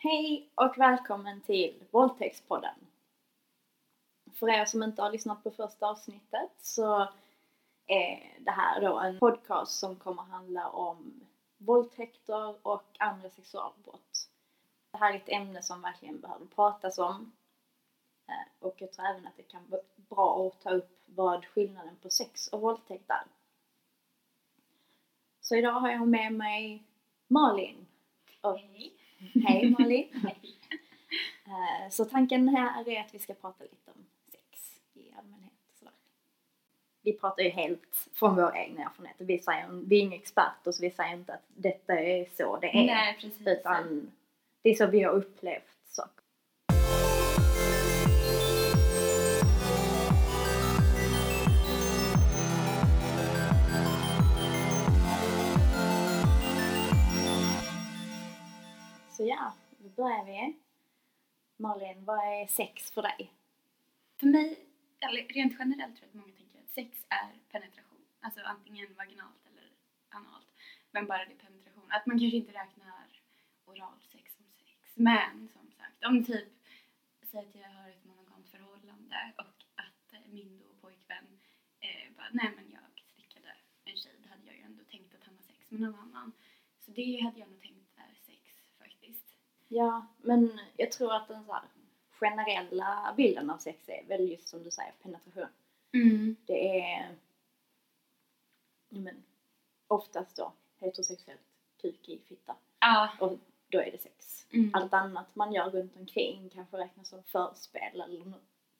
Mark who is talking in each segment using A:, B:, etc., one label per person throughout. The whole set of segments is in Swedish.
A: Hej och välkommen till Våldtäktspodden. För er som inte har lyssnat på första avsnittet så är det här då en podcast som kommer handla om våldtäkter och andra sexualbrott. Det här är ett ämne som verkligen behöver pratas om eh, och jag tror även att det kan vara bra att ta upp vad skillnaden på sex och våldtäkt är. Så idag har jag med mig Malin. Och,
B: Hej
A: hej Malin!
B: Hej.
A: Eh, Så tanken här är att vi ska prata lite om sex i allmänhet. Sådär. Vi pratar ju helt från vår egna erfarenhet. Vi, säger, vi är inga experter så vi säger inte att detta är så det är.
B: Nej, precis.
A: Utan det är så vi har upplevt Så ja, då börjar vi. Malin, vad är sex för dig?
B: För mig, eller rent generellt tror jag att många tänker att sex är penetration. Alltså antingen vaginalt eller analt. Men bara det är penetration. Att man kanske inte räknar oralsex som sex. Men som sagt, om typ, säg att jag har ett monogamt förhållande och att eh, min då pojkvän eh, bara, nej men jag slickade en tjej. Då hade jag ju ändå tänkt att han har sex med någon annan. Så det hade jag nog tänkt.
A: Ja, men jag tror att den så här generella bilden av sex är väl just som du säger penetration.
B: Mm.
A: Det är men, oftast då heterosexuellt kuk i fitta
B: Ja.
A: och då är det sex.
B: Mm.
A: Allt annat man gör runt omkring kanske räknas som förspel eller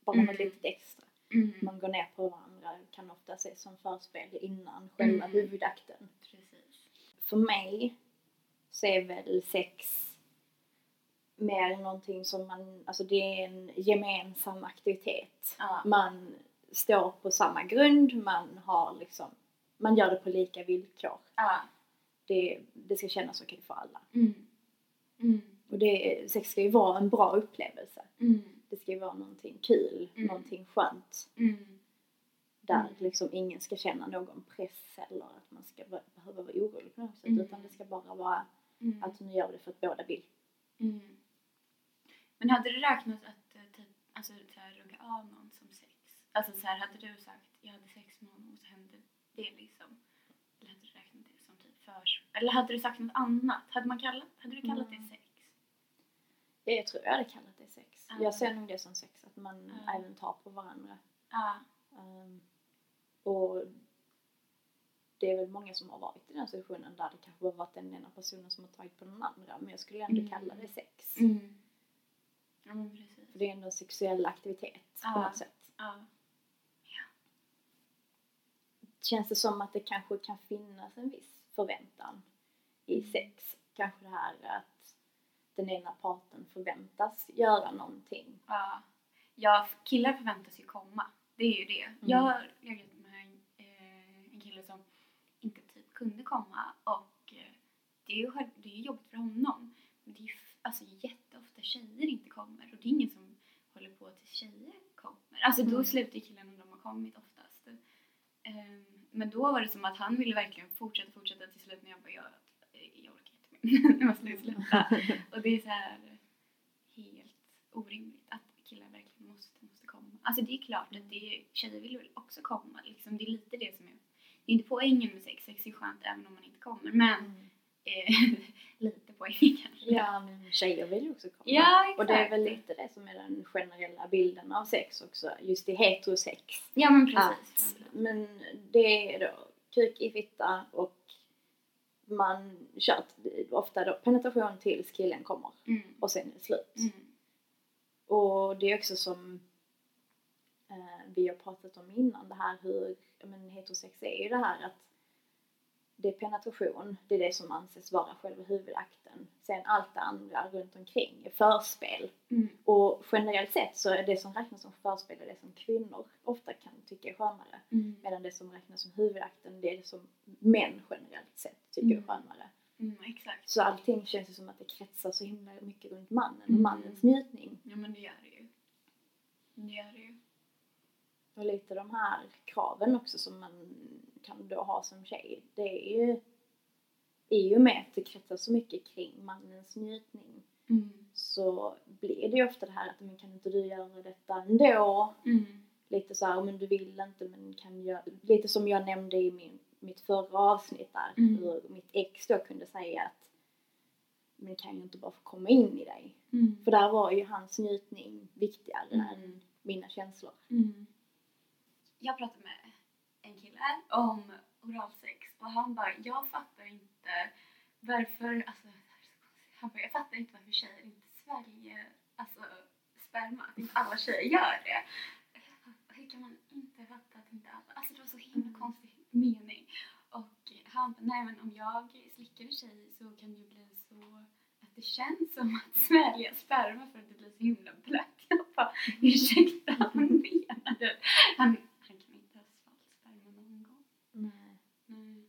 A: bara
B: Mm.
A: något litet extra.
B: Mm.
A: Man går ner på varandra kan ofta ses som förspel innan själva
B: Mm.
A: huvudakten.
B: Precis.
A: För mig så är väl sex mer någonting som man, alltså det är en gemensam aktivitet.
B: Ja.
A: Man står på samma grund, man har liksom, man gör det på lika villkor.
B: Ja.
A: Det, det ska kännas okej för alla.
B: Mm. Mm.
A: Och det, sex ska ju vara en bra upplevelse.
B: Mm.
A: Det ska ju vara någonting kul,
B: Mm.
A: någonting skönt.
B: Mm.
A: Där
B: Mm.
A: liksom ingen ska känna någon press eller att man ska be- behöva vara orolig på något sätt.
B: Mm.
A: Utan det ska bara vara att nu gör vi det för att båda vill.
B: Mm. Men hade det räknats att eh, typ, alltså, så här, runka av någon som sex? Alltså så här, hade du sagt jag hade sex med honom och så hände det liksom? Eller hade du räknat det som typ förs... Eller hade du sagt något annat? Hade, man kallat, hade du kallat
A: Mm.
B: det sex?
A: Ja, jag tror jag hade kallat det sex.
B: Ja.
A: Jag ser nog det som sex, att man
B: Ja.
A: även tar på varandra.
B: Ja.
A: Ehm, och det är väl många som har varit i den situationen där det kanske har varit den ena personen som har tagit på den andra. Men jag skulle ändå
B: Mm.
A: kalla det sex.
B: Mm. Ja men precis.
A: För det är ändå en sexuell aktivitet på
B: Ja.
A: något sätt.
B: Ja.
A: Känns det som att det kanske kan finnas en viss förväntan i
B: Mm.
A: sex? Kanske det här att den ena parten förväntas göra någonting.
B: Ja. ja, killar förväntas ju komma. Det är ju det. Jag har legat med en, eh, en kille som inte typ kunde komma och eh, det är ju det är ju jobbigt för honom. Men det är ju alltså jätteofta tjejer inte kommer och det är ingen som håller på tills tjejer kommer. Alltså då
A: Mm.
B: slutar killarna när de har kommit oftast. Ehm, men då var det som att han ville verkligen fortsätta, fortsätta till slut när jag bara, jag, jag orkar inte mer. Nu måste jag sluta. Och det är så här helt orimligt att killar verkligen måste, måste komma. Alltså det är klart att det är, tjejer vill väl också komma liksom. Det är lite det som är, det är inte poängen med sex. Sex är skönt även om man inte kommer. Men
A: Mm.
B: eh, lite poängen kanske.
A: Ja, men tjejer vill ju också komma.
B: Ja, exakt.
A: Och det är väl lite det som är den generella bilden av sex också, just i heterosex.
B: Ja men
A: Att,
B: precis.
A: men det är då kuk i fitta och man kör ofta då penetration tills killen kommer
B: Mm.
A: och sen är det slut.
B: Mm.
A: Och det är också som eh, vi har pratat om innan, det här hur men, heterosex är ju det här att det är penetration, det är det som anses vara själva huvudakten. Sen allt det andra runt omkring är förspel.
B: Mm.
A: Och generellt sett så är det som räknas som förspel det som kvinnor ofta kan tycka är skönare.
B: Mm.
A: Medan det som räknas som huvudakten det är det som män generellt sett tycker är
B: Mm.
A: skönare.
B: Mm, exakt.
A: Så allting känns ju som att det kretsar så himla mycket runt mannen och
B: Mm.
A: mannens njutning.
B: Ja men det gör det ju. Det gör det ju.
A: Och lite de här kraven också som man kan då ha som tjej. Det är ju i och med att det kretsar så mycket kring mannens njutning
B: Mm.
A: så blir det ju ofta det här att men kan inte du göra detta ändå?
B: Mm.
A: Lite så här, men du vill inte men kan jag... Lite som jag nämnde i min, mitt förra avsnitt där,
B: Mm.
A: hur mitt ex då kunde säga att men kan jag inte bara få komma in i dig?
B: Mm.
A: För där var ju hans njutning viktigare
B: Mm.
A: än mina känslor.
B: Mm. Jag pratade med en om oralsex och han bara, jag fattar inte varför, alltså det här är så konstigt. han bara, jag fattar inte varför tjejer inte sväljer alltså, sperma, att inte alla tjejer gör det. Hur kan man inte fatta att inte alla, alltså det var så himla konstig mening. Och han bara, nej men om jag slickar en tjej så kan det ju bli så att det känns som att svälja sperma för att det blir så himla blött. Jag bara, ursäkta, vad menar du? Han, han kan inte ha svalt sperma någon gång.
A: Nej.
B: Nej.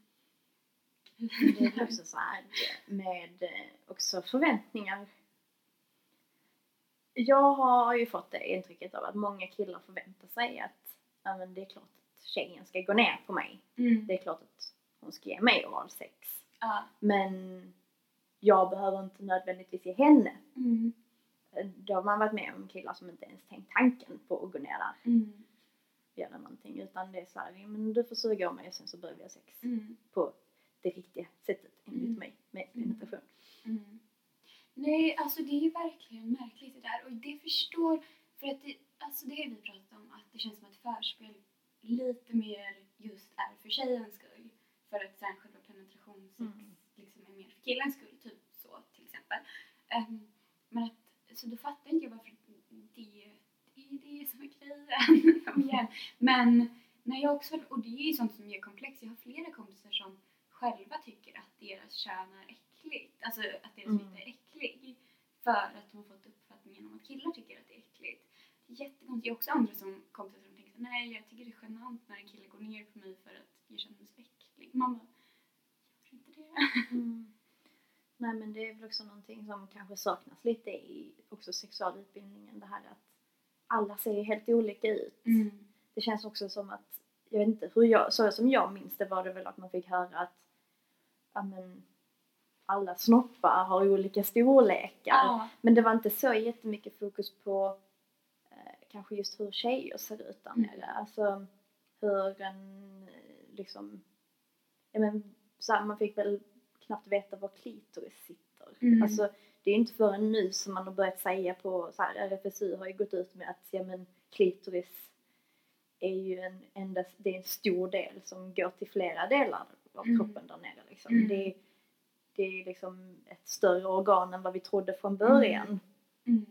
A: Det är också så här med eh, också förväntningar. Jag har ju fått det intrycket av att många killar förväntar sig att ja, men det är klart att tjejen ska gå ner på mig.
B: Mm.
A: Det är klart att hon ska ge mig oralsex.
B: Ja.
A: Men jag behöver inte nödvändigtvis ge henne.
B: Mm.
A: Då har man varit med om killar som inte ens tänkt tanken på att gå ner där
B: Mm.
A: göra någonting. Utan det är så här, ja, men du får suga av mig och sen så börjar vi ha sex.
B: Mm.
A: På det riktiga sättet enligt
B: Mm.
A: mig med
B: Mm.
A: penetration.
B: Mm. Nej, alltså det är ju verkligen märkligt det där och det förstår, för att det, alltså det har vi pratat om att det känns som att förspel lite mer just är för tjejens skull för att sen själva penetrationssex
A: Mm.
B: liksom är mer för killens skull, typ så till exempel. Ehm, men att, så då fattar inte jag varför det, det är det som är grejen. Men när jag också, och det är ju sånt som är komplext, jag har flera kompisar som själva tycker att deras kön är äckligt, alltså att deras
A: Mm.
B: fitta är äcklig för att de har fått uppfattningen om att killar tycker att det är äckligt. Det är jättekonstigt. Jag har också andra som kompisar som tänker nej jag tycker det är genant när en kille går ner på mig för att jag känner mig så äcklig. Man bara, gör inte det.
A: Mm. Nej men det är väl också någonting som kanske saknas lite i också sexualutbildningen. Det här att alla ser helt olika ut.
B: Mm.
A: Det känns också som att, jag vet inte hur jag, så som jag minns det var det väl att man fick höra att ja, men, alla snoppar har olika storlekar.
B: Ja.
A: Men det var inte så jättemycket fokus på eh, kanske just hur tjejer ser ut där
B: Mm.
A: nere. Alltså hur en eh, liksom, ja men så här, man fick väl knappt veta var klitoris sitter.
B: Mm.
A: Alltså det är ju inte förrän nu som man har börjat säga på så här, RFSU har ju gått ut med att ja men klitoris är ju en endast, det är en stor del som går till flera delar av
B: Mm.
A: kroppen där nere liksom.
B: Mm.
A: Det, är, det är liksom ett större organ än vad vi trodde från början.
B: Mm.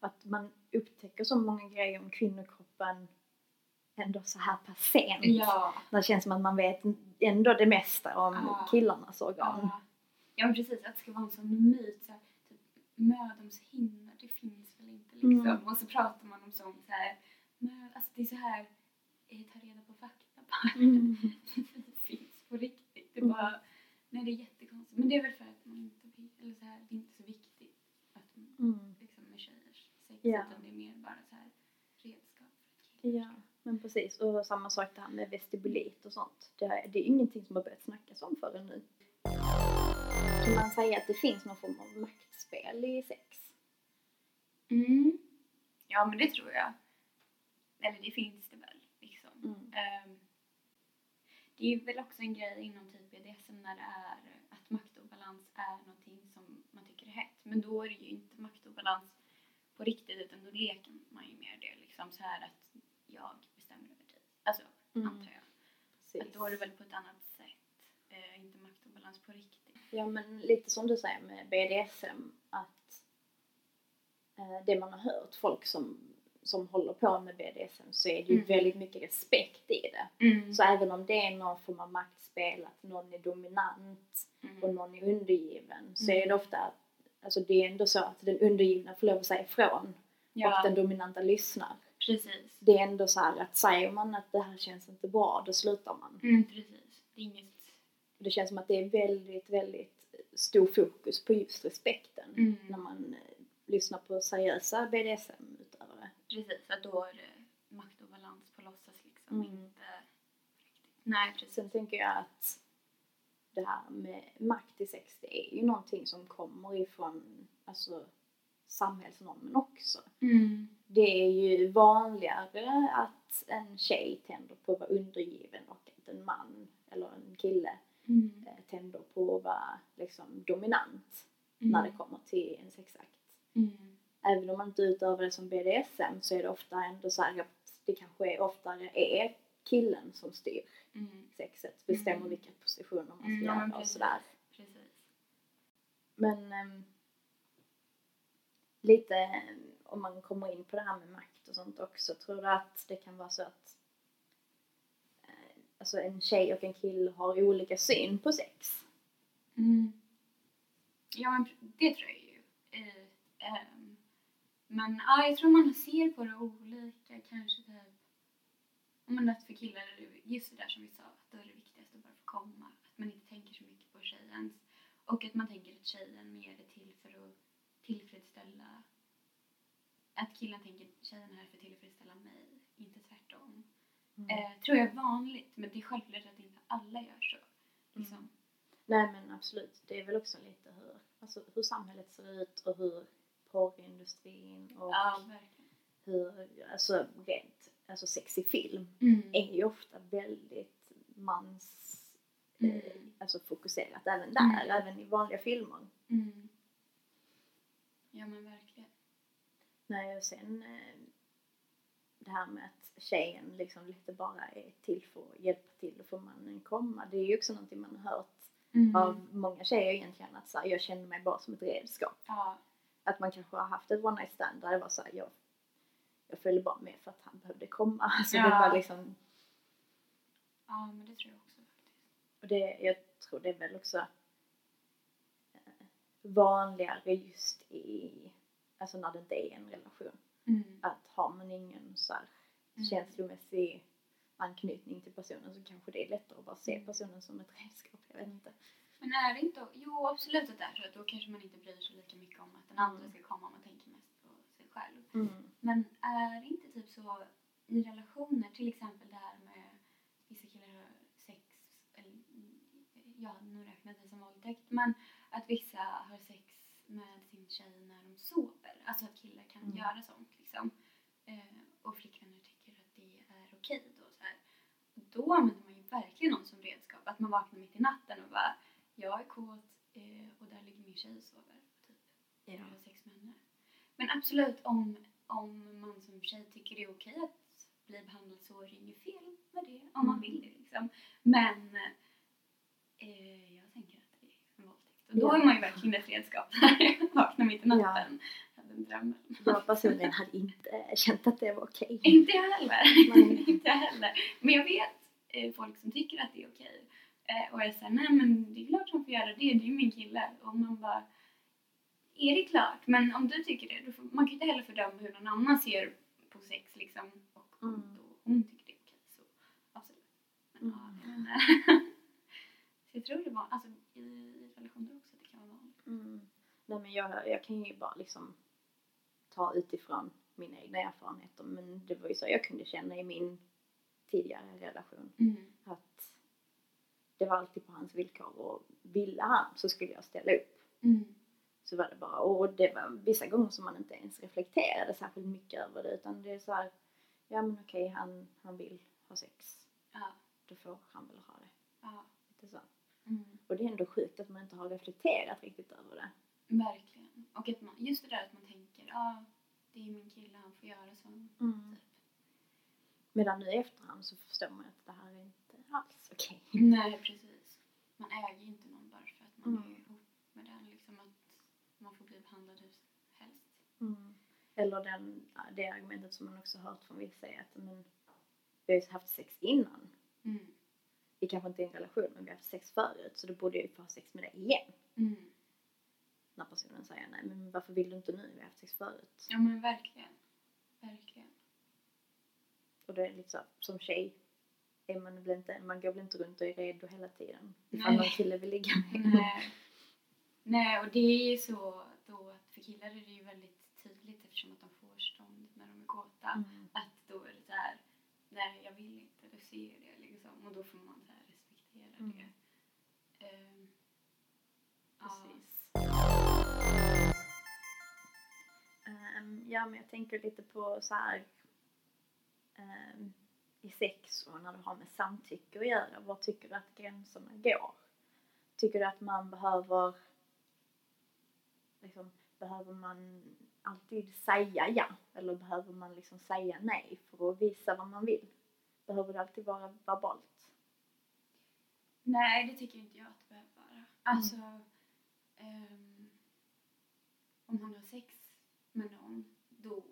A: Att man upptäcker så många grejer om kvinnokroppen ändå så här pass sent.
B: Ja.
A: Det känns som att man vet ändå det mesta om
B: Ja.
A: killarnas organ.
B: Ja. ja precis, att det ska vara en sån myt så här, typ, mödomshinnor, det finns väl inte liksom.
A: Mm.
B: Och så pratar man om sånt så här, alltså det är så här, eh, ta reda på fakta bara.
A: Mm.
B: på riktigt. Det är
A: Mm.
B: bara, nej det är jättekonstigt. Men det är väl för att man inte vill, eller så här, det är inte så viktigt att man,
A: Mm.
B: liksom med tjejers sex
A: Ja.
B: utan det är mer bara så här redskap för att killar
A: Ja, men precis. Och samma sak det här med vestibulit och sånt. Det, är- det är ingenting som har börjat snackas om förrän nu. Kan man säga att det finns någon form av maktspel i sex?
B: Mm. Ja, men det tror jag. Eller det finns det väl, liksom.
A: Mm.
B: Ehm, det är väl också en grej inom typ BDSM när det är att maktobalans är någonting som man tycker är hett. Men då är det ju inte maktobalans på riktigt utan då leker man ju mer det liksom så här att jag bestämmer över dig. Alltså,
A: Mm.
B: antar jag.
A: Precis.
B: Att då är det väl på ett annat sätt. Eh, inte maktobalans på riktigt.
A: Ja, men lite som du säger med BDSM att eh, det man har hört, folk som, som håller på med BDSM, så är det ju
B: Mm.
A: väldigt mycket respekt i det.
B: Mm.
A: Så även om det är någon form av maktspel, att någon är dominant och
B: Mm.
A: någon är undergiven, så
B: Mm.
A: är det ofta, alltså det är ändå så att den undergivna får lov att säga ifrån och
B: Ja,
A: den dominanta lyssnar.
B: precis.
A: Det är ändå så här att säger man att det här känns inte bra, då slutar man.
B: Mm, precis. Det är inget...
A: Det känns som att det är väldigt, väldigt stor fokus på just respekten
B: Mm.
A: när man eh, lyssnar på seriösa BDSM-utövare.
B: Precis, att då är det makt och balans på låtsas liksom,
A: Mm.
B: inte riktigt. Nej, precis.
A: Sen tänker jag att det här med makt i sex, det är ju någonting som kommer ifrån alltså, samhällsnormen också.
B: Mm.
A: Det är ju vanligare att en tjej tänder på att vara undergiven och att en man eller en kille
B: Mm.
A: eh, tänder på att vara liksom dominant
B: Mm.
A: när det kommer till en sexakt.
B: Mm.
A: Även om man inte utövar det som BDSM så är det ofta ändå så här att det kanske är, oftare är killen som styr
B: Mm.
A: sexet, bestämmer
B: Mm.
A: vilka positioner man ska
B: Mm, ja,
A: göra och
B: precis.
A: sådär.
B: Precis.
A: Men ehm, lite om man kommer in på det här med makt och sånt också, tror du att det kan vara så att eh, alltså en tjej och en kille har olika syn på sex?
B: Mm. Ja, det tror jag ju. Eh, ehm, men ja, jag tror man ser på det olika. Kanske typ... Men att för killar är det just det där som vi sa, att då är det viktigast att bara få komma. Att man inte tänker så mycket på tjejens. Och att man tänker att tjejen mer är till för att tillfredsställa... Att killen tänker att tjejen är här för att tillfredsställa mig, inte tvärtom. Eh, tror jag är vanligt, men det är självklart att inte alla gör så. Liksom.
A: Nej men absolut, det är väl också lite hur, alltså, hur samhället ser ut och hur porrindustrin och
B: Ja,
A: hur, alltså rent, alltså sex i film
B: Mm.
A: är ju ofta väldigt mans, eh,
B: Mm.
A: alltså fokuserat även där,
B: Mm.
A: även i vanliga filmer.
B: Mm. Ja men verkligen.
A: Nej, och sen eh, det här med att tjejen liksom lite bara är till för att hjälpa till och få mannen komma. Det är ju också någonting man har hört
B: Mm.
A: av många tjejer egentligen att så här, jag känner mig bara som ett redskap.
B: Ja.
A: Att man kanske har haft ett one night stand där det var så här, jag, jag följde bara med för att han behövde komma. Alltså det
B: Ja.
A: var liksom,
B: ja men det tror jag också faktiskt.
A: och det, jag tror det är väl också eh, vanligare just i, alltså när det inte är en relation.
B: Mm.
A: Att har man ingen så här
B: Mm.
A: känslomässig anknytning till personen så kanske det är lättare att bara se personen som ett redskap. Jag vet inte.
B: Men är det inte, jo absolut att det är så att då kanske man inte bryr sig lika mycket om att den andra
A: Mm.
B: ska komma, man tänker mest på sig själv.
A: Mm.
B: Men är det inte typ så i relationer, till exempel det här med vissa killar har sex, eller ja nu räknas det som våldtäkt, men att vissa har sex med sin tjej när de sover. Alltså att killar kan
A: Mm.
B: göra sånt liksom. Eh, och flickvänner tycker att det är okej då så här. Då använder man ju verkligen någon som redskap. Att man vaknar mitt i natten och bara jag är kåt eh, och där ligger min tjej och sover. Typ. Jag
A: Ja.
B: har sex med henne. Men absolut om, om man som tjej tycker det är okej att bli behandlad så är det inget fel med det. Om man
A: Mm.
B: vill det liksom. Men eh, jag tänker att det är en våldtäkt. Och då
A: Ja.
B: är man ju verkligen ett redskap. Vaknar mitt i natten. Hade en dröm.
A: Jag personligen hade inte känt att det var okej.
B: Inte jag heller.
A: Nej.
B: inte jag heller. Men jag vet eh, folk som tycker att det är okej. Eh, och jag säger nej men det är klart hon får göra det, det är ju min kille. Och man bara, är det klart? Men om du tycker det, då får, man kan ju inte heller fördöma hur någon annan ser på sex liksom. Och
A: Mm.
B: då hon tycker det är okej så absolut. Men
A: Mm.
B: ja, men, så jag tror det var, alltså i relationer också, att det kan vara vanligt.
A: Mm. Nej men jag, jag kan ju bara liksom ta utifrån mina egna erfarenheter men det var ju så jag kunde känna i min tidigare relation
B: Mm.
A: att det var alltid på hans villkor och ville han så skulle jag ställa upp.
B: Mm.
A: Så var det bara, och det var vissa gånger som man inte ens reflekterade särskilt mycket över det utan det är så här, ja men okej han, han vill ha sex,
B: Ja.
A: då får han väl ha det.
B: Ja.
A: Lite så.
B: Mm.
A: Och det är ändå sjukt att man inte har reflekterat riktigt över det.
B: Verkligen. Och att man, just det där att man tänker, ja ah, det är min kille, han får göra så.
A: Mm.
B: Typ.
A: Medan nu i efterhand så förstår man att det här är inte alls okej.
B: Nej, precis. Man äger ju inte någon bara för att man
A: Mm.
B: är ihop med den. Liksom att man får bli behandlad hur helst.
A: Mm. Eller den, det argumentet som man också hört från vissa är att men, vi har ju haft sex innan.
B: Mm.
A: Vi kanske inte är i en relation men vi har haft sex förut så då borde jag ju få ha sex med dig igen.
B: Mm.
A: När personen säger nej men varför vill du inte nu? Vi har haft sex förut.
B: Ja men verkligen. Verkligen.
A: Och det är lite så, som tjej är man väl inte, man går väl inte runt och är redo hela tiden. Ifall någon kille vill ligga med.
B: Nej. Nej, och det är ju så då att för killar är det ju väldigt tydligt eftersom att de får stånd när de är kåta.
A: Mm.
B: Att då är det så här, nej jag vill inte, du ser det liksom. Och då får man så här respektera
A: Mm.
B: det. Ehm, ja.
A: Precis. ja men jag tänker lite på så här ehm, i sex och när det har med samtycke att göra. Var tycker du att gränserna går? Tycker du att man behöver liksom, behöver man alltid säga ja? Eller behöver man liksom säga nej för att visa vad man vill? Behöver det alltid vara verbalt?
B: Nej, det tycker inte jag att det behöver vara. Alltså, ehm, om han har sex med någon, då...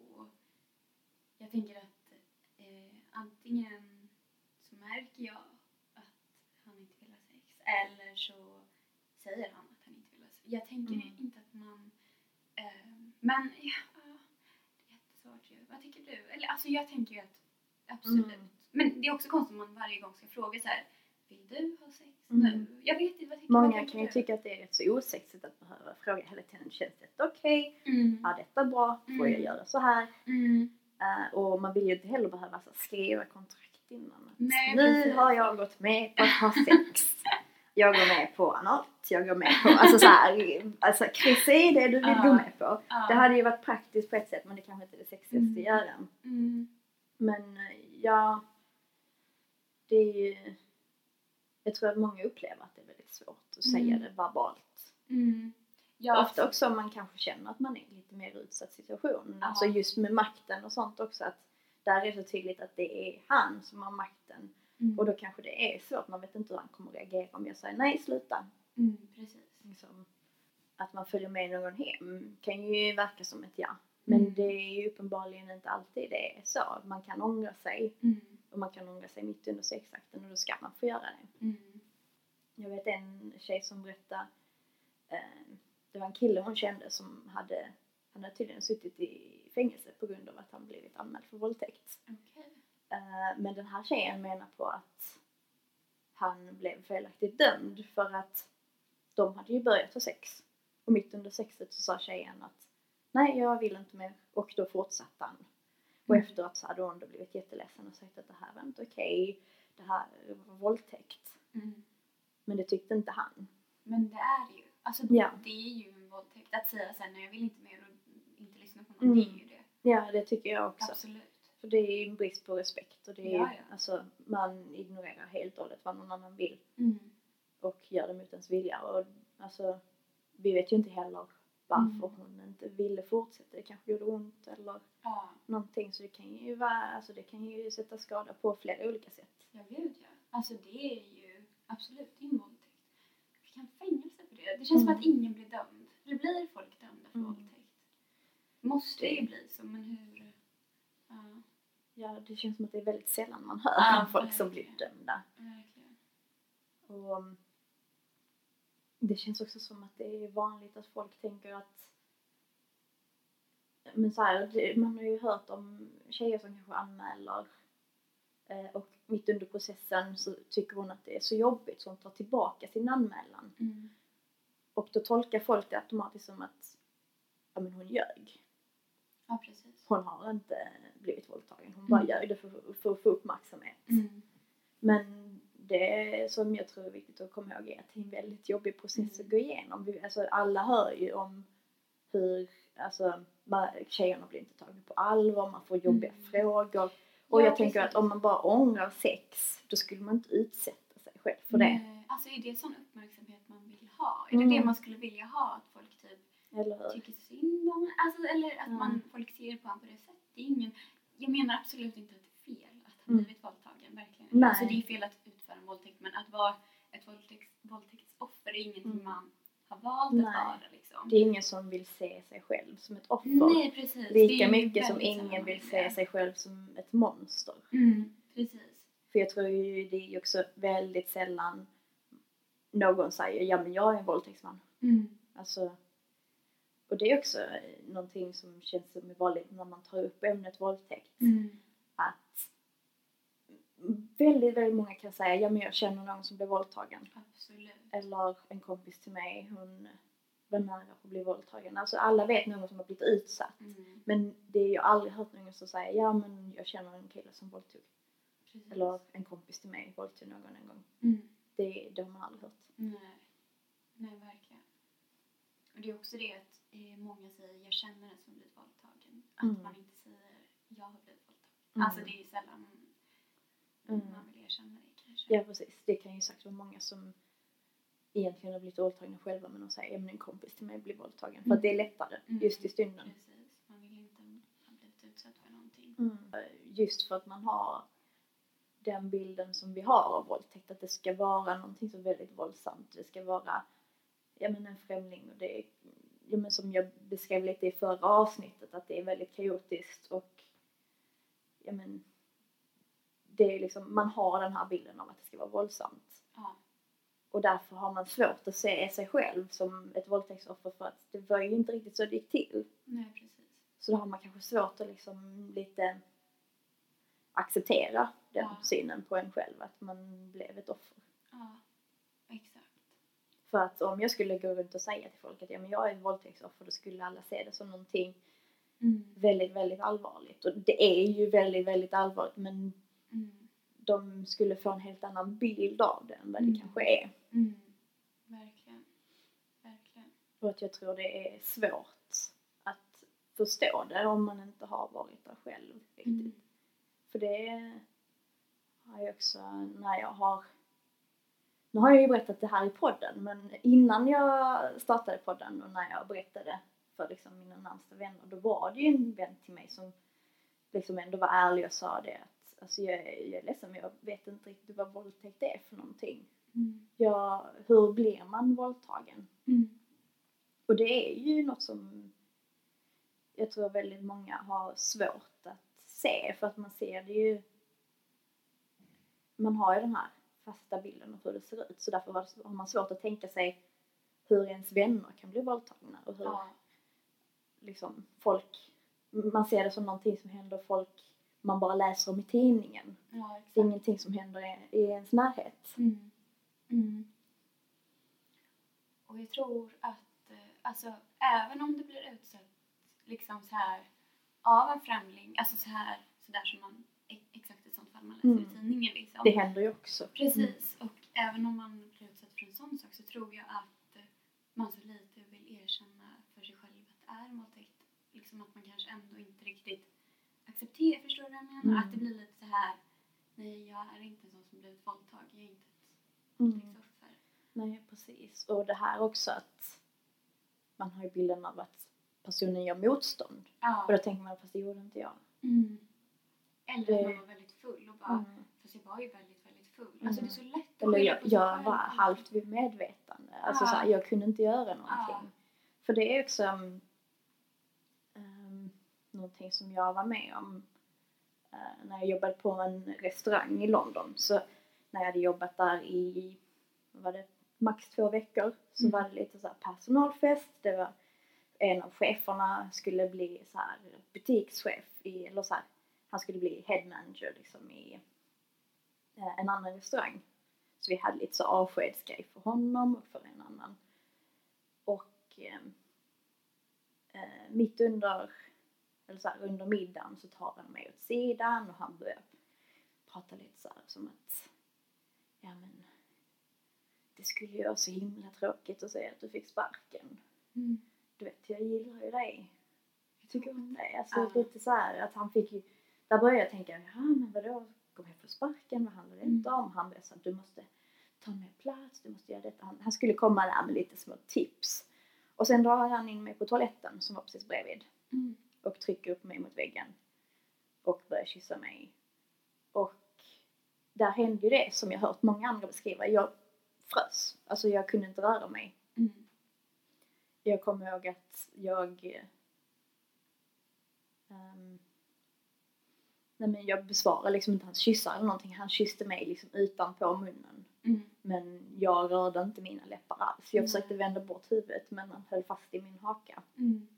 B: Jag tänker att antingen så märker jag att han inte vill ha sex eller så säger han att han inte vill ha sex. Jag tänker
A: Mm.
B: inte att man... ehm, men ja, det är jättesvårt ju. Vad tycker du? Eller alltså jag tänker ju att absolut.
A: Mm.
B: Men det är också konstigt om man varje gång ska fråga så här. Vill du ha sex
A: Mm.
B: nu? Jag vet inte, vad tycker vad
A: Många
B: tänker
A: kan ju tycka att det är rätt så osexigt att behöva fråga hela tiden. Känns detta okej?
B: Mm.
A: Är detta bra? Får jag
B: Mm.
A: göra så här? Eh, och man vill ju inte heller behöva så, skriva kontrakt innan.
B: Nej,
A: nu
B: precis.
A: har jag gått med på att ha sex. jag går med på analt. Jag går med på... Alltså så här, alltså kryssa i det du vill
B: Ja.
A: gå med på.
B: Ja.
A: Det hade ju varit praktiskt på ett sätt men det kanske inte är det sexigaste
B: Mm.
A: att göra.
B: Mm.
A: Men eh, ja, det är ju... Jag tror att många upplever att det är väldigt svårt att säga
B: Mm.
A: det verbalt.
B: Mm. Ja,
A: Ofta också om man kanske känner att man är i en lite mer utsatt situation.
B: Ja.
A: Alltså just med makten och sånt också. Att där är det så tydligt att det är han som har makten.
B: Mm.
A: Och då kanske det är svårt. Man vet inte hur han kommer reagera om jag säger nej, sluta.
B: Mm, precis.
A: Liksom, att man följer med någon hem kan ju verka som ett ja. Men
B: Mm.
A: det är ju uppenbarligen inte alltid det är så. Man kan ångra sig.
B: Mm.
A: Och man kan ångra sig mitt under sexakten och då ska man få göra det.
B: Mm.
A: Jag vet en tjej som berättade, eh, det var en kille hon kände som hade, han hade tydligen suttit i fängelse på grund av att han blivit anmäld för våldtäkt.
B: Okej.
A: Eh, men den här tjejen menar på att han blev felaktigt dömd för att de hade ju börjat ha sex. Och mitt under sexet så sa tjejen att nej, jag vill inte mer. Och då fortsatte han. Och
B: Mm.
A: efteråt så hade hon då blivit jätteledsen och sagt att det här var inte okej. Det här var våldtäkt.
B: Mm.
A: Men det tyckte inte han.
B: Men det är ju, alltså
A: Ja.
B: det är ju en våldtäkt. Att säga såhär, nej jag vill inte mer och inte lyssna på någon,
A: Mm.
B: det är ju det.
A: Ja, det tycker jag också.
B: Absolut.
A: För det är ju en brist på respekt och det är
B: Ja, ja.
A: alltså man ignorerar helt och hållet vad någon annan vill
B: Mm.
A: och gör det mot ens vilja och alltså vi vet ju inte heller varför
B: Mm.
A: hon inte ville fortsätta. Det kanske gjorde ont eller
B: Ja,
A: någonting så det kan ju vara, alltså det kan ju sätta skada på flera olika sätt.
B: jag vet ja. Alltså det är ju absolut det är en våldtäkt. Vi kan fängelse det. Det känns som
A: Mm.
B: att ingen blir dömd. Eller blir folk dömda för
A: Mm.
B: våldtäkt? Måste
A: Det-
B: ju bli så, men hur? Ja,
A: Ja, det känns som att det är väldigt sällan man hör
B: Ja,
A: om folk som blir
B: verkligen.
A: dömda.
B: verkligen.
A: Och um, det känns också som att det är vanligt att folk tänker att men så här, det, man har ju hört om tjejer som kanske anmäler eh, och mitt under processen så tycker hon att det är så jobbigt så hon tar tillbaka sin anmälan.
B: Mm.
A: Och då tolkar folk det automatiskt som att ja, men hon ljög.
B: Ja, precis.
A: Hon har inte blivit våldtagen, hon bara
B: Mm.
A: ljög det för, för att få uppmärksamhet.
B: Mm.
A: Men det som jag tror är viktigt att komma ihåg är att det är en väldigt jobbig process att gå igenom. Vi, alltså, alla hör ju om hur alltså, bara, tjejerna blir inte tagna på allvar, man får jobbiga
B: Mm.
A: frågor. Och
B: Ja,
A: jag tänker
B: precis.
A: att om man bara ångrar sex, då skulle man inte utsätta sig själv för det.
B: Nej, Alltså är det sån uppmärksamhet man ha? Är det
A: Mm.
B: det man skulle vilja ha? Att folk typ tycker synd om alltså, Eller att
A: Mm.
B: man, folk ser på honom på det sättet. Det är ingen, jag menar absolut inte att det är fel att ha
A: Mm.
B: blivit våldtagen. Verkligen.
A: Nej.
B: Alltså det är fel att utföra en våldtäkt men att vara ett våldtäkts, våldtäktsoffer är ingenting
A: Mm.
B: man har valt
A: Nej.
B: att vara. Liksom.
A: Det är ingen som vill se sig själv som ett offer.
B: Nej precis.
A: Lika mycket som ingen vill se sig själv som ett monster.
B: Mm, precis.
A: För jag tror ju det är också väldigt sällan någon säger ja men jag är en våldtäktsman.
B: Mm.
A: Alltså, och det är också någonting som känns som är vanligt när man tar upp ämnet våldtäkt.
B: Mm.
A: Att väldigt, väldigt många kan säga ja men jag känner någon som blev våldtagen.
B: Absolut.
A: Eller en kompis till mig, hon var nära att bli våldtagen. Alltså alla vet någon som har blivit utsatt.
B: Mm.
A: Men det är ju aldrig hört någon som säger ja men jag känner en kille som våldtog.
B: Precis.
A: Eller en kompis till mig våldtog någon en gång.
B: Mm.
A: Det, det har man aldrig hört.
B: Nej. Nej, verkligen. Och det är också det att eh, många säger jag känner en som blivit våldtagen. Att
A: Mm.
B: man inte säger jag har blivit våldtagen.
A: Mm.
B: Alltså det är ju sällan
A: Mm.
B: man vill erkänna det kanske.
A: Ja precis, det kan ju sagt vara många som egentligen har blivit våldtagna själva men de säger att en kompis till mig blev våldtagen. För
B: Mm.
A: att det är lättare
B: Mm.
A: just i stunden.
B: Precis, man vill inte ha blivit utsatt för någonting.
A: Mm. Just för att man har den bilden som vi har av våldtäkt, att det ska vara någonting så väldigt våldsamt. Det ska vara ja, men en främling och det är, ja, men som jag beskrev lite i förra avsnittet, att det är väldigt kaotiskt och ja, men, det är liksom, man har den här bilden av att det ska vara våldsamt.
B: Ja.
A: Och därför har man svårt att se sig själv som ett våldtäktsoffer för att det var ju inte riktigt så det gick till.
B: Nej precis.
A: Så då har man kanske svårt att liksom lite acceptera den
B: Ja.
A: synen på en själv, att man blev ett offer.
B: Ja, exakt.
A: För att om jag skulle gå runt och säga till folk att ja, men jag är ett våldtäktsoffer, då skulle alla se det som någonting
B: Mm.
A: väldigt, väldigt allvarligt. Och det är ju väldigt, väldigt allvarligt men
B: Mm.
A: de skulle få en helt annan bild av det än vad det
B: Mm.
A: kanske är.
B: Mm. Verkligen. Verkligen.
A: Och att jag tror det är svårt att förstå det om man inte har varit där själv riktigt.
B: Mm.
A: För det har jag också när jag har nu har jag ju berättat det här i podden men innan jag startade podden och när jag berättade för liksom mina närmsta vänner då var det ju en vän till mig som liksom ändå var ärlig och sa det att alltså jag, jag är ledsen men jag vet inte riktigt vad våldtäkt är för någonting.
B: Mm.
A: Ja, hur blir man våldtagen?
B: Mm.
A: Och det är ju något som jag tror väldigt många har svårt att se för att man ser det ju man har ju den här fasta bilden av hur det ser ut så därför har man svårt att tänka sig hur ens vänner kan bli våldtagna och hur
B: Ja.
A: liksom folk man ser det som någonting som händer folk man bara läser om i tidningen.
B: ja.
A: Det är ingenting som händer i, ens närhet.
B: Mm. Mm. Och jag tror att, eh, alltså även om det blir utsatt liksom så här av en främling, alltså så här, så där som man, e- exakt ett sånt fall man läser
A: Mm.
B: i tidningen liksom.
A: Det händer ju också.
B: Precis, och även om man blir utsatt för en sån sak så tror jag att eh, man så lite vill erkänna för sig själv att det är våldtäkt. Liksom att man kanske ändå inte riktigt accepterar, förstår du vad jag menar?
A: Mm.
B: Att det blir lite så här, nej jag är inte en sån som blivit våldtagen, jag är inte ett
A: Mm.
B: våldtäktsoffer.
A: Nej, precis. Och det här också att man har ju bilden av att personen gör motstånd.
B: Ja.
A: Och då tänker man, fast det gjorde inte jag.
B: Mm. Eller att man var väldigt full och bara,
A: Mm.
B: fast jag var ju väldigt, väldigt full.
A: Mm.
B: Alltså det är så lätt att
A: Eller jag, jag var halvt vid medvetande. Alltså
B: Ja.
A: så här, jag kunde inte göra någonting.
B: Ja.
A: För det är också um, um, någonting som jag var med om eh, när jag jobbade på en restaurang i London. Så när jag hade jobbat där i, vad var det, max två veckor så
B: Mm.
A: var det lite så personalfest. Det var en av cheferna skulle bli så här butikschef i, eller så här, han skulle bli head manager liksom i eh, en annan restaurang. Så vi hade lite så avskedsgrej för honom och för en annan. Och eh, eh, mitt under, eller så här, under middagen så tar han mig åt sidan och han börjar prata lite så här som att ja men det skulle ju vara så himla tråkigt att säga att du fick sparken.
B: Mm.
A: Du vet, jag gillar ju dig. Jag tycker om dig. Alltså
B: Ja.
A: lite så här att han fick ju, där började jag tänka, ja men vadå, kommer jag få sparken? Vad handlar det inte
B: Mm.
A: om? Han blev så att du måste ta mer plats, du måste göra detta. Han, han skulle komma där med lite små tips. Och sen drar han in mig på toaletten som var precis bredvid
B: Mm.
A: och trycker upp mig mot väggen och börjar kyssa mig. Och där hände ju det som jag hört många andra beskriva. Jag frös. Alltså jag kunde inte röra mig.
B: Mm.
A: Jag kommer ihåg att jag ehm, Nej men jag besvarade liksom inte hans kyssar eller någonting. Han kysste mig liksom utanpå munnen.
B: Mm.
A: Men jag rörde inte mina läppar alls. Jag
B: Nej.
A: försökte vända bort huvudet men han höll fast i min haka.
B: Mm.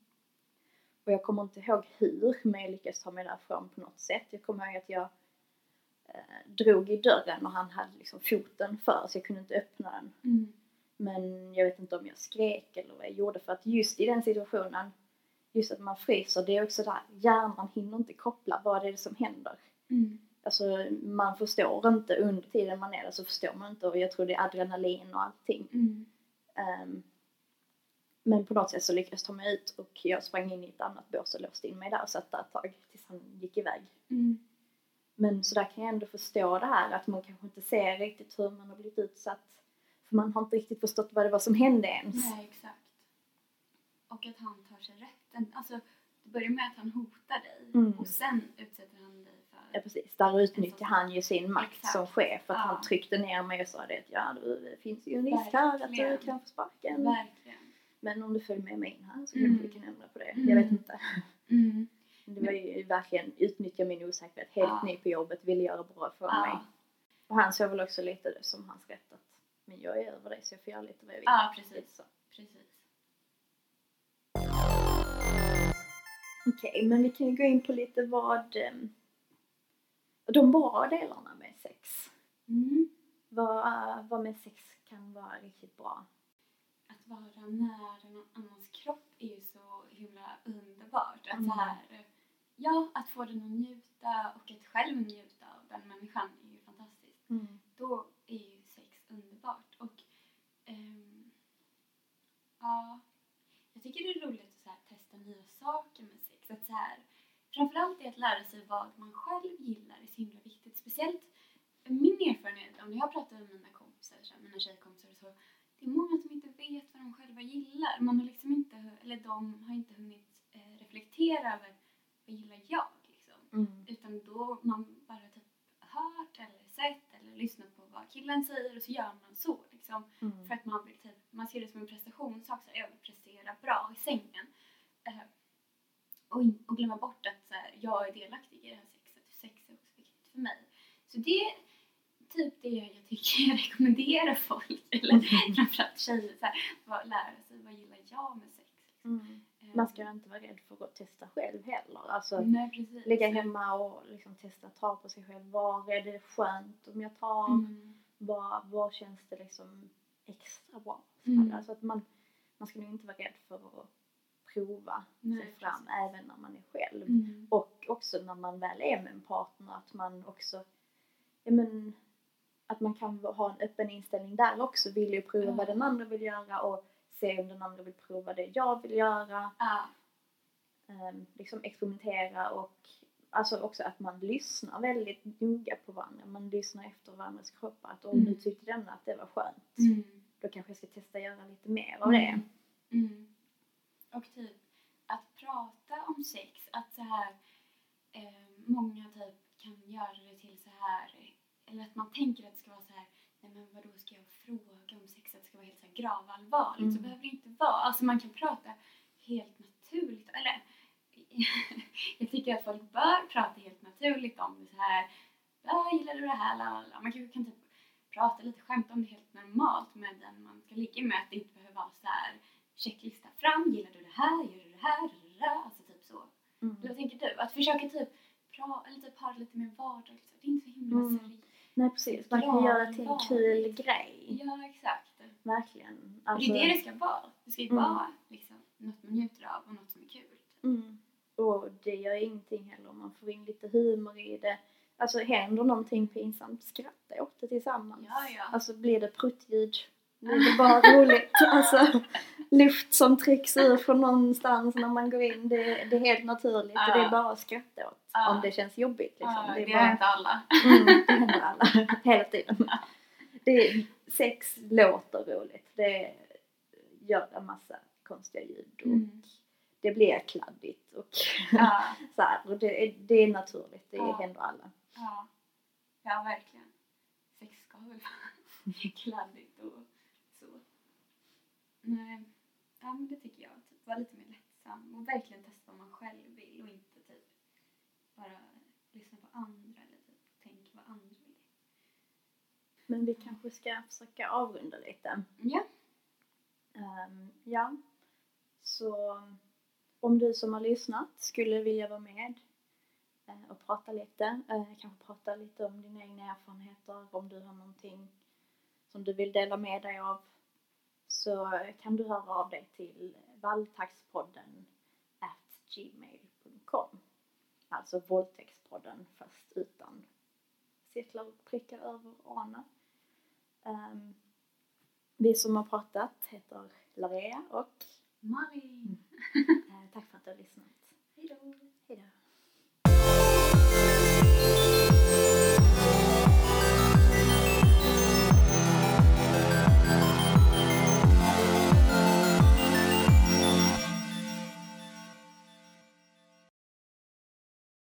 A: Och jag kommer inte ihåg hur, men jag lyckades ta mig därifrån på något sätt. Jag kommer ihåg att jag eh, drog i dörren och han hade liksom foten för så jag kunde inte öppna den.
B: Mm.
A: Men jag vet inte om jag skrek eller vad jag gjorde för att just i den situationen, just att man fryser, det är också där hjärnan hinner inte koppla vad det är som händer.
B: Mm.
A: Alltså man förstår inte under tiden man är där så förstår man inte och jag tror det är adrenalin och allting.
B: Mm.
A: Ehm, Men på något sätt så lyckades jag ta mig ut och jag sprang in i ett annat bås och låste in mig där och satt där ett tag tills han gick iväg.
B: Mm.
A: Men så där kan jag ändå förstå det här att man kanske inte ser riktigt hur man har blivit utsatt. För man har inte riktigt förstått vad det var som hände ens.
B: Nej, exakt. Och att han tar sig rätten. Alltså, det börjar med att han hotar dig
A: Mm.
B: och sen utsätter han dig för...
A: Ja precis, där utnyttjar han ju sin makt
B: Exakt.
A: som chef. Att
B: Ja.
A: han tryckte ner mig och sa det att ja, du, det finns ju en risk här att du kan få sparken.
B: Verkligen.
A: Men om du följer med mig in här så
B: Mm.
A: kanske vi kan ändra på det.
B: Mm.
A: Jag vet inte.
B: Mm.
A: Det var ju verkligen utnyttja min osäkerhet. Helt
B: Ja.
A: ny på jobbet, ville göra bra för mig.
B: Ja.
A: Och han såg väl också lite det som hans rätt att men jag är över dig så jag får göra lite vad jag vill.
B: ja, precis.
A: så.
B: precis.
A: Okej, men vi kan ju gå in på lite vad ehm, de bra delarna med sex.
B: Mm.
A: Vad, vad med sex kan vara riktigt bra.
B: Att vara nära någon annans kropp är ju så himla underbart. Att
A: Mm.
B: här, ja, att få den att njuta och att själv njuta av den människan är ju fantastiskt. Då är ju sex underbart. Och ehm, ja, jag tycker det är roligt att så här, testa nya saker med Att så här, framförallt är att lära sig vad man själv gillar är så himla viktigt. Speciellt min erfarenhet, om jag pratar med mina kompisar, så här, mina tjejkompisar så, det är många som inte vet vad de själva gillar. Man har liksom inte, eller de har inte hunnit eh, reflektera över vad gillar jag liksom.
A: Mm.
B: Utan då man bara typ hört eller sett eller lyssnat på vad killen säger och så gör man så liksom.
A: Mm.
B: För att man vill typ, man ser det som en prestationssak, så här, jag vill prestera bra i sängen. Eh, och, och glömma bort att så här, jag är delaktig i det här sexet, sex är också viktigt för mig. Så det är typ det jag tycker jag rekommenderar folk, eller framförallt tjejer, så här, vad, lära sig vad gillar jag med sex.
A: Mm.
B: Eh,
A: Man ska inte vara rädd för att testa själv heller. Alltså
B: Nej,
A: ligga hemma och liksom testa ta på sig själv. Var är det skönt om jag tar?
B: Mm.
A: Var, var känns det liksom extra bra?
B: Mm.
A: Alltså att man, man ska nog inte vara rädd för att prova
B: Nej,
A: sig fram
B: precis.
A: även när man är själv.
B: Mm.
A: Och också när man väl är med en partner att man också, ja men, att man kan ha en öppen inställning där också. Vill ju prova
B: Ja.
A: vad den andra vill göra och se om den andra vill prova det jag vill göra.
B: Ja.
A: Ehm, liksom experimentera och alltså också att man lyssnar väldigt noga på varandra. Man lyssnar efter varandras kroppar. Att om
B: Mm.
A: nu tyckte denna att det var skönt,
B: Mm.
A: då kanske jag ska testa göra lite mer av det.
B: Mm. Och typ att prata om sex, att så här eh, många typ kan göra det till så här eller att man tänker att det ska vara så här nej men vadå ska jag fråga om sex, att det ska vara helt så här gravallvarligt
A: Mm.
B: så behöver det inte vara. Alltså man kan prata helt naturligt, eller jag tycker att folk bör prata helt naturligt om det så här ja, gillar du det här? Lalala. Man kanske kan typ prata lite, skämta om det helt normalt med den man ska ligga med. Att det inte behöver vara så här checklista fram. Gillar du det här? Gör du det här? Alltså typ så.
A: Mm.
B: Eller vad tänker du? Att försöka typ pra, eller typ ha det lite mer vardagligt. så Det är inte så himla
A: Mm.
B: seriöst.
A: Nej precis, man kan göra det till en kul grej.
B: Ja, exakt.
A: Verkligen.
B: Och
A: Alltså,
B: det är det det ska vara. Det ska ju
A: Mm.
B: vara liksom, något man njuter av och något som är kul.
A: mm. Och det gör ingenting heller om man får in lite humor i det. Alltså händer någonting pinsamt, skratta åt det tillsammans.
B: Ja, ja.
A: Alltså blir det pruttljud, blir det bara roligt. Alltså luft som trycks ur från någonstans när man går in, det, det är helt naturligt.
B: Ja.
A: Och det är bara att skratta åt.
B: Ja.
A: Om det känns jobbigt liksom.
B: Ja,
A: det är
B: det
A: bara...
B: inte alla.
A: Mm, det händer alla. Hela tiden. Det sex låter roligt. Det gör en massa konstiga ljud och
B: Mm.
A: det blir kladdigt och så här. Och det, är, det är naturligt. Det händer alla.
B: ja. ja, verkligen. Sex ska väl vara kladdigt och så. Nej, ja men det tycker jag. Typ, vara lite mer lättsam och verkligen testa vad man själv vill och inte typ bara lyssna på andra eller typ tänka vad andra vill.
A: Men vi kanske ska försöka avrunda lite.
B: Ja.
A: Ehm, ja, så om du som har lyssnat skulle vilja vara med eh, och prata lite, eh, kanske prata lite om dina egna erfarenheter, om du har någonting som du vill dela med dig av, så kan du höra av dig till valltaxpodden at gmail.com. Alltså våldtäktspodden fast utan cirklar och prickar över ana. Ehm, vi som har pratat heter Larea och
B: Malin!
A: Eh, tack för att du